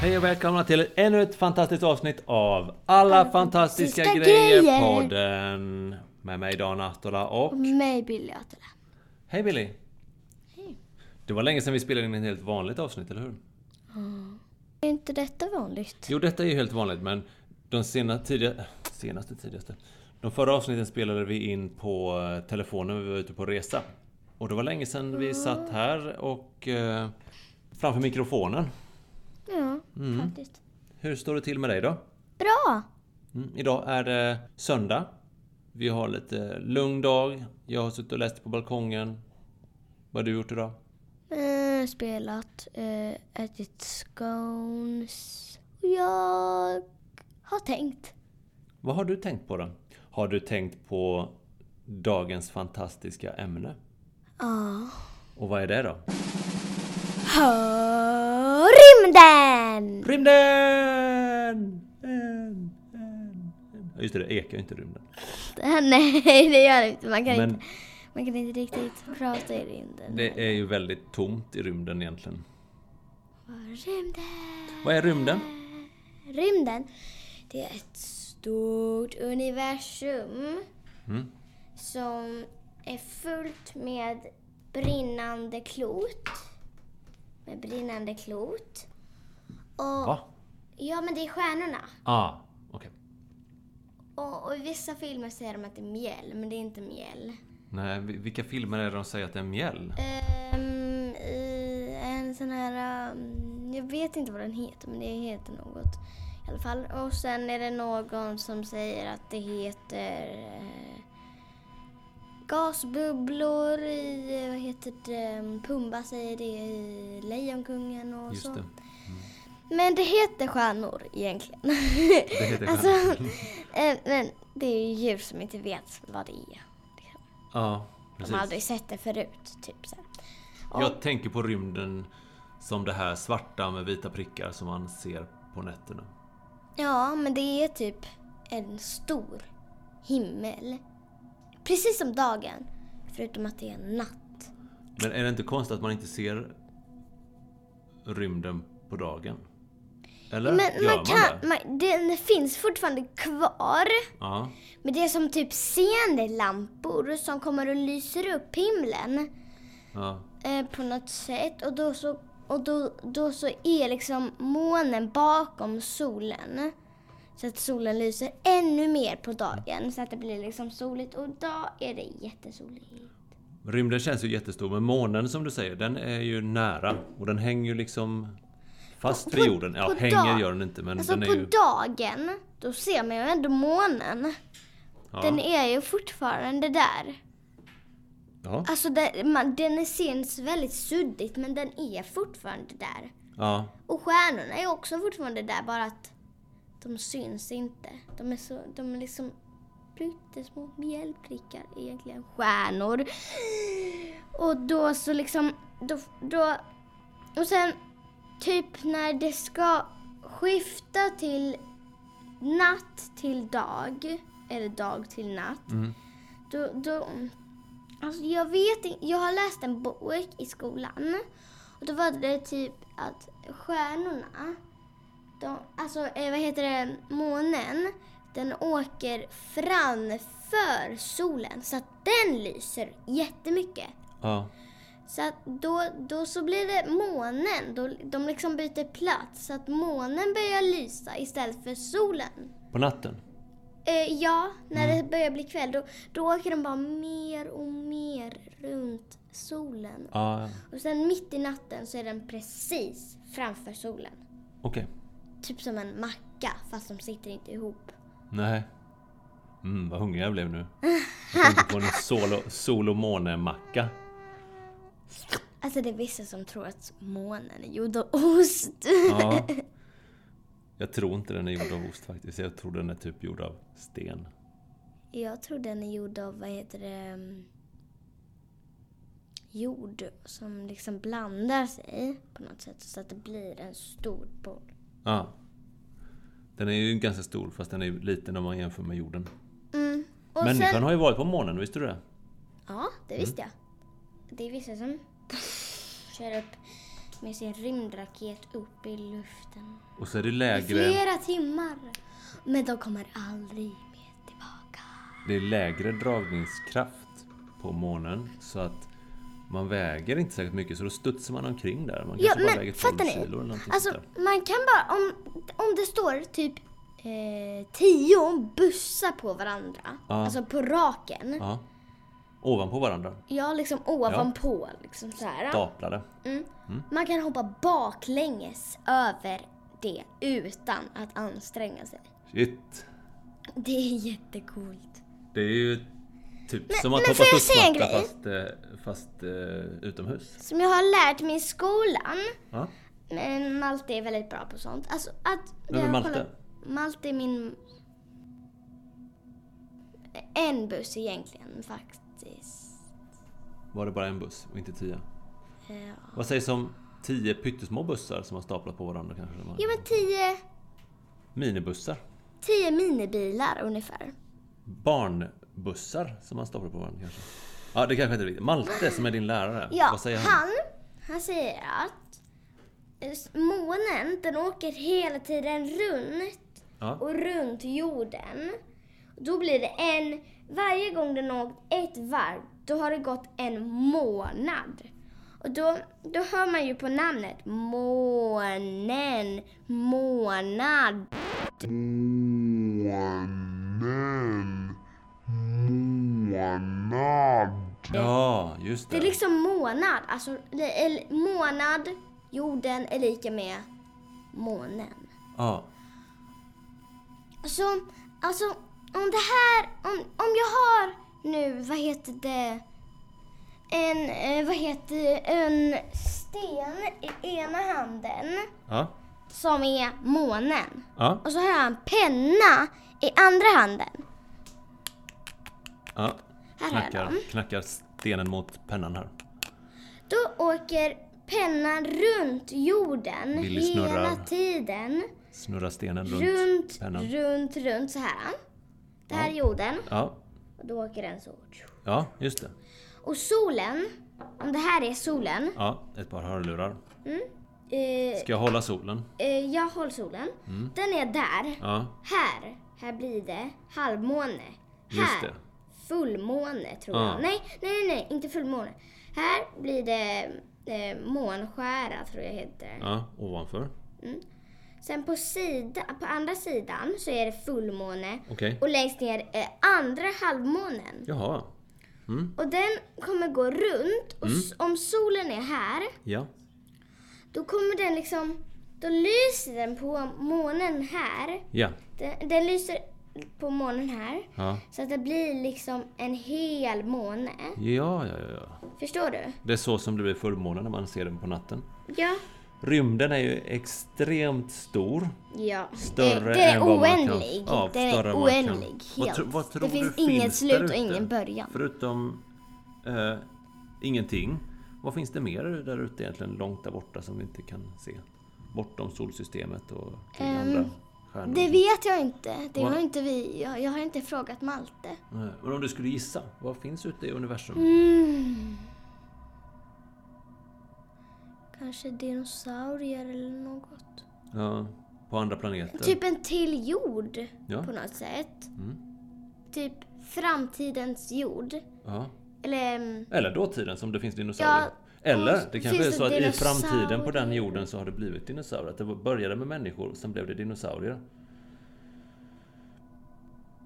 Hej och välkomna till ännu ett fantastiskt avsnitt av Alla fantastiska, fantastiska grejer grejer. podden Med mig Dan Atola och... Och mig Billy Atela. Hej Billy! Det var länge sedan vi spelade in ett helt vanligt avsnitt, eller hur? Är inte detta vanligt? Jo, detta är ju helt vanligt, men de sena, tidiga, senaste, tidigaste... De förra avsnitten spelade vi in på eh, telefonen när vi var ute på resa. Och det var länge sedan vi satt här och eh, framför mikrofonen. Mm. faktiskt. Hur står det till med dig då? Bra! Mm. Idag är det söndag. Vi har lite lugn dag. Jag har suttit och läst på balkongen. Vad har du gjort idag? Eh, spelat, eh, ätit scones. Och jag har tänkt. Vad har du tänkt på då? Har du tänkt på dagens fantastiska ämne? Ja. Och vad är det då? Rymden! Rymden! En, en, en. Just det, det ekar ju inte rymden. Nej, det gör det inte. Man kan, Men inte. man kan inte riktigt prata i rymden. det är ju väldigt tomt i rymden egentligen. Rymden! Vad är rymden? Rymden, det är ett stort universum Mm. som är fullt med brinnande klot. Med brinnande klot. Och, Va? Ja, men det är stjärnorna. Ah, okej. Och, och i vissa filmer säger de att det är mjäll, men det är inte mjäll. Nej, vi- vilka filmer är det de säger att det är mjäll? Ehm, I en sån här... um, jag vet inte vad den heter, men det heter något i alla fall. Och sen är det någon som säger att det heter eh, gasbubblor i, vad heter det, Pumba säger det i Lejonkungen och Just så. det. Men det heter stjärnor egentligen. Det heter alltså, stjärnor. eh, men det är ju djur som inte vet vad det är. liksom. Ja, De precis. har aldrig sett det förut, typ så. Och- Jag tänker på rymden som det här svarta med vita prickar som man ser på nätterna. Ja, men det är typ en stor himmel. Precis som dagen, förutom att det är natt. Men är det inte konstigt att man inte ser rymden på dagen? Eller? Men Gör man kan, man, den finns fortfarande kvar. Ja. Men det är som typ scenlampor som kommer och lyser upp himlen ja. eh, på något sätt. Och då så, och då, då så är liksom månen bakom solen. Så att solen lyser ännu mer på dagen så att det blir liksom soligt och då är det jättesoligt. Rymden känns ju jättestor, men månen som du säger, den är ju nära. Och den hänger ju liksom fast vid jorden. Ja, hänger gör den inte, men Alltså den är på ju... dagen, då ser man ju ändå månen. Ja. Den är ju fortfarande där. Ja. Alltså det, man, den syns väldigt suddigt men den är fortfarande där. ja. Och stjärnorna är också fortfarande där bara att de syns inte. De är, så, de är liksom pyttesmå mjällprickar egentligen. Stjärnor. Och då så liksom, då, då, och sen typ när det ska skifta till natt till dag, eller dag till natt. Mm. Då, då, alltså jag vet jag har läst en bok i skolan. Och då var det typ att stjärnorna, de, alltså eh, vad heter det, månen, den åker framför solen så att den lyser jättemycket. ja. Så att då, då så blir det månen, då, de liksom byter plats så att månen börjar lysa istället för solen. På natten? Eh, ja, när det börjar bli kväll då, då åker de bara mer och mer runt solen. Ja, Och sen mitt i natten så är den precis framför solen. okej. Typ som en macka fast de sitter inte ihop. Nej. Mm, vad hungrig jag blev nu. Jag tänkte på en sol, sol och måne-macka. Alltså det är vissa som tror att månen är gjord av ost. Ja. Jag tror inte den är gjord av ost faktiskt. Jag tror den är typ gjord av sten. Jag tror den är gjord av, vad heter det, mm, jord som liksom blandar sig på något sätt så att det blir en stor boll. Ja. Den är ju ganska stor fast den är liten om man jämför med jorden. Mm. Och Människan sen, har ju varit på månen, visste du det? Ja, det visste jag. Det är vissa som kör upp med sin rymdraket upp i luften. Och så är det I lägre, flera timmar. Men de kommer aldrig mer tillbaka. det är lägre dragningskraft på månen. Så att man väger inte särskilt mycket så då studsar man omkring där. Man Ja, kanske bara men väger 12 fattar ni? kilo eller någonting Alltså, man kan bara, om, om det står typ eh, tio bussar på varandra, Ja. alltså på raken. Ja. Ovanpå varandra. Ja, liksom ovanpå. Liksom så här. Staplade. Mm. Man kan hoppa baklänges över det utan att anstränga sig. Shit. Det är jättecoolt. Det är ju typ som att men hoppa studsmatta fast, fast eh, utomhus. Som jag har lärt mig i skolan. Ja. Men Malte är väldigt bra på sånt. Alltså att... Vem är Malte? kollat- Malte är min... En buss egentligen faktiskt. Var det bara en buss och inte tio? Ja, Vad sägs om tio pyttesmå bussar som har staplat på varandra kanske? ja men tio, Minibussar. tio minibilar ungefär. Barnbussar som har staplat på varandra kanske? Ja, det kanske inte är riktigt. Malte som är din lärare. Ja, Vad säger han? han, han säger att eh, månen den åker hela tiden runt Ja. och runt jorden. Då blir det en, varje gång den har åkt ett varv, då har det gått en månad. Och då, då hör man ju på namnet månen, månad. Månen. Månad. Ja, just Det är det. liksom månad, alltså eller, månad, jorden är lika med månen. Ja. Så, alltså om det här, om, om jag har nu, vad heter det, en, eh, vad heter det, en sten i ena handen Ja. som är månen. Ja. Och så har jag en penna i andra handen. ja. Här är Knackar, knackar stenen mot pennan här. Då åker pennan runt jorden Billy snurrar. hela tiden. Snurrar stenen runt, Runt, pennan. runt, runt så här. Det här är jorden. Ja. Och då åker den så. Ja, just det. Och solen, om det här är solen. Ja, ett par hörlurar. Eh, Ska jag hålla solen? eh, jag håller solen. Den är där. Ja, Här, här blir det halvmåne. Just här, det. fullmåne tror Ja. jag. Nej, nej, nej, inte fullmåne. Här blir det eh, månskära tror jag heter. ja, ovanför. Sen på, sida, på andra sidan så är det fullmåne. Okej. Och längst ner är andra halvmånen. Jaha. Mm. Och den kommer gå runt. Och s- om solen är här, Ja. då kommer den liksom... Då lyser den på månen här. Ja. Den, den lyser på månen här. Ja. Så att det blir liksom en hel måne. Ja, ja, ja. Förstår du? Det är så som det blir fullmåne när man ser den på natten. Ja. Rymden är ju extremt stor. Ja. Större det, det är än vad man kan- oändlig. Ja, större är vad oändlig. Vad Helt. vad tror det finns du inget finns slut där och ute? ingen början. Förutom eh, ingenting. Vad finns det mer där ute egentligen långt där borta som vi inte kan se? Bortom solsystemet och till Ehm, andra stjärnor? Det vet jag inte. Det Vad- har inte vi. Jag, jag har inte frågat Malte. Nej, Men om du skulle gissa, vad finns ute i universum? Mm. Kanske dinosaurier eller något. Ja, på andra planeter? Typ en till jord Ja. på något sätt. Mm. Typ framtidens jord. Ja. Eller... mm, Eller dåtiden som det finns dinosaurier. Ja, Eller och det kanske är så att i framtiden på den jorden så har det blivit dinosaurier. Att det började med människor, sen blev det dinosaurier.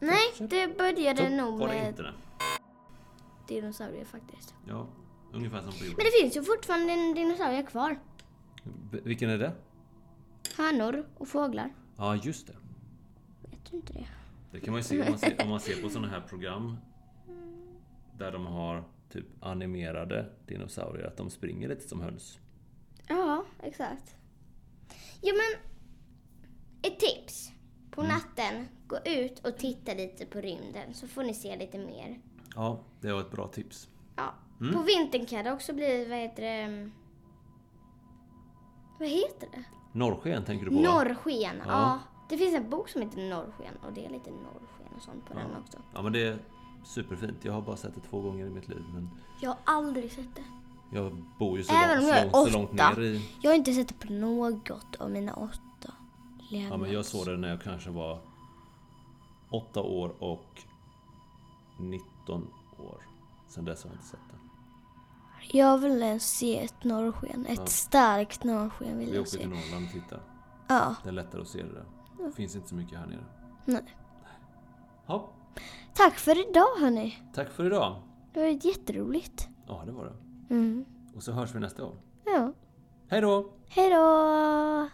Nej, det började Så nog var det med inte det. dinosaurier faktiskt. Ja, ungefär som på Men jorden. det finns ju fortfarande en dinosaurie kvar. V- Vilken är det? Hönor och fåglar. Ja, just det. Vet du inte det? Det kan man ju se om man ser, om man ser på sådana här program. Där de har typ animerade dinosaurier, att de springer lite som höns. Ja, exakt. Ja men, ett tips. På Mm. natten, gå ut och titta lite på rymden så får ni se lite mer. Ja, det var ett bra tips. Ja. Mm. På vintern kan det också bli, vad heter det? mm, Vad heter det? Norrsken tänker du på? Norrsken. Ja. Ja. Det finns en bok som heter Norrsken och det är lite norrsken och sånt på den Ja. också. ja, men det är superfint. Jag har bara sett det två gånger i mitt liv. Men Jag har aldrig sett det. Jag bor ju så, Även långt, om jag är så, långt, så långt åtta. ner i... Jag har inte sett det på något av mina åtta levnads... Ja men jag såg det när jag kanske var 8 år och 19 år. Sen dess har jag inte sett den. Jag vill se ett norrsken. Ett Ja. starkt norrsken vill Vi jag åker se. till Norrland och tittar. Ja, Det är lättare att se det där. Det finns inte så mycket här nere. nej. Ja, Tack för idag hörni. tack för idag. Det var jätteroligt. Ja, det var det. Mm. Och så hörs vi nästa gång. Ja. Hej då! Hej då!